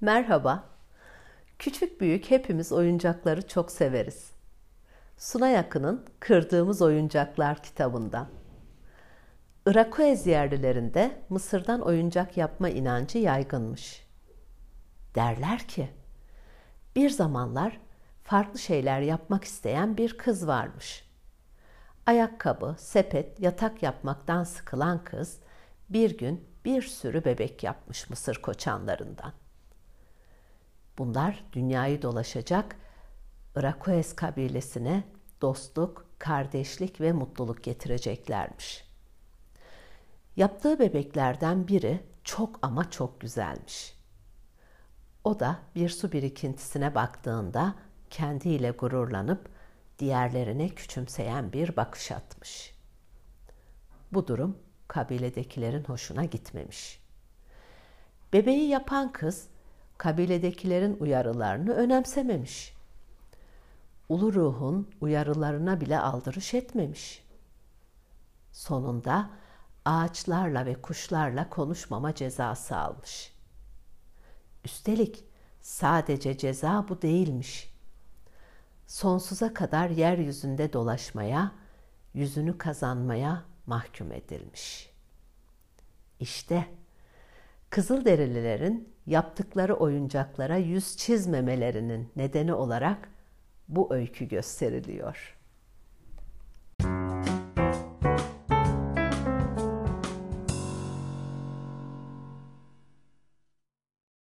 Merhaba. Küçük büyük hepimiz oyuncakları çok severiz. Suna Yakın'ın Kırdığımız Oyuncaklar kitabından. Irakoez yerlilerinde Mısır'dan oyuncak yapma inancı yaygınmış. Derler ki, bir zamanlar farklı şeyler yapmak isteyen bir kız varmış. Ayakkabı, sepet, yatak yapmaktan sıkılan kız bir gün bir sürü bebek yapmış Mısır koçanlarından. Bunlar dünyayı dolaşacak Irakoes kabilesine dostluk, kardeşlik ve mutluluk getireceklermiş. Yaptığı bebeklerden biri çok ama çok güzelmiş. O da bir su birikintisine baktığında kendiyle gururlanıp diğerlerine küçümseyen bir bakış atmış. Bu durum kabiledekilerin hoşuna gitmemiş. Bebeği yapan kız kabiledekilerin uyarılarını önemsememiş. Ulu ruhun uyarılarına bile aldırış etmemiş. Sonunda ağaçlarla ve kuşlarla konuşmama cezası almış. Üstelik sadece ceza bu değilmiş. Sonsuza kadar yeryüzünde dolaşmaya, yüzünü kazanmaya mahkum edilmiş. İşte Kızılderililerin yaptıkları oyuncaklara yüz çizmemelerinin nedeni olarak bu öykü gösteriliyor.''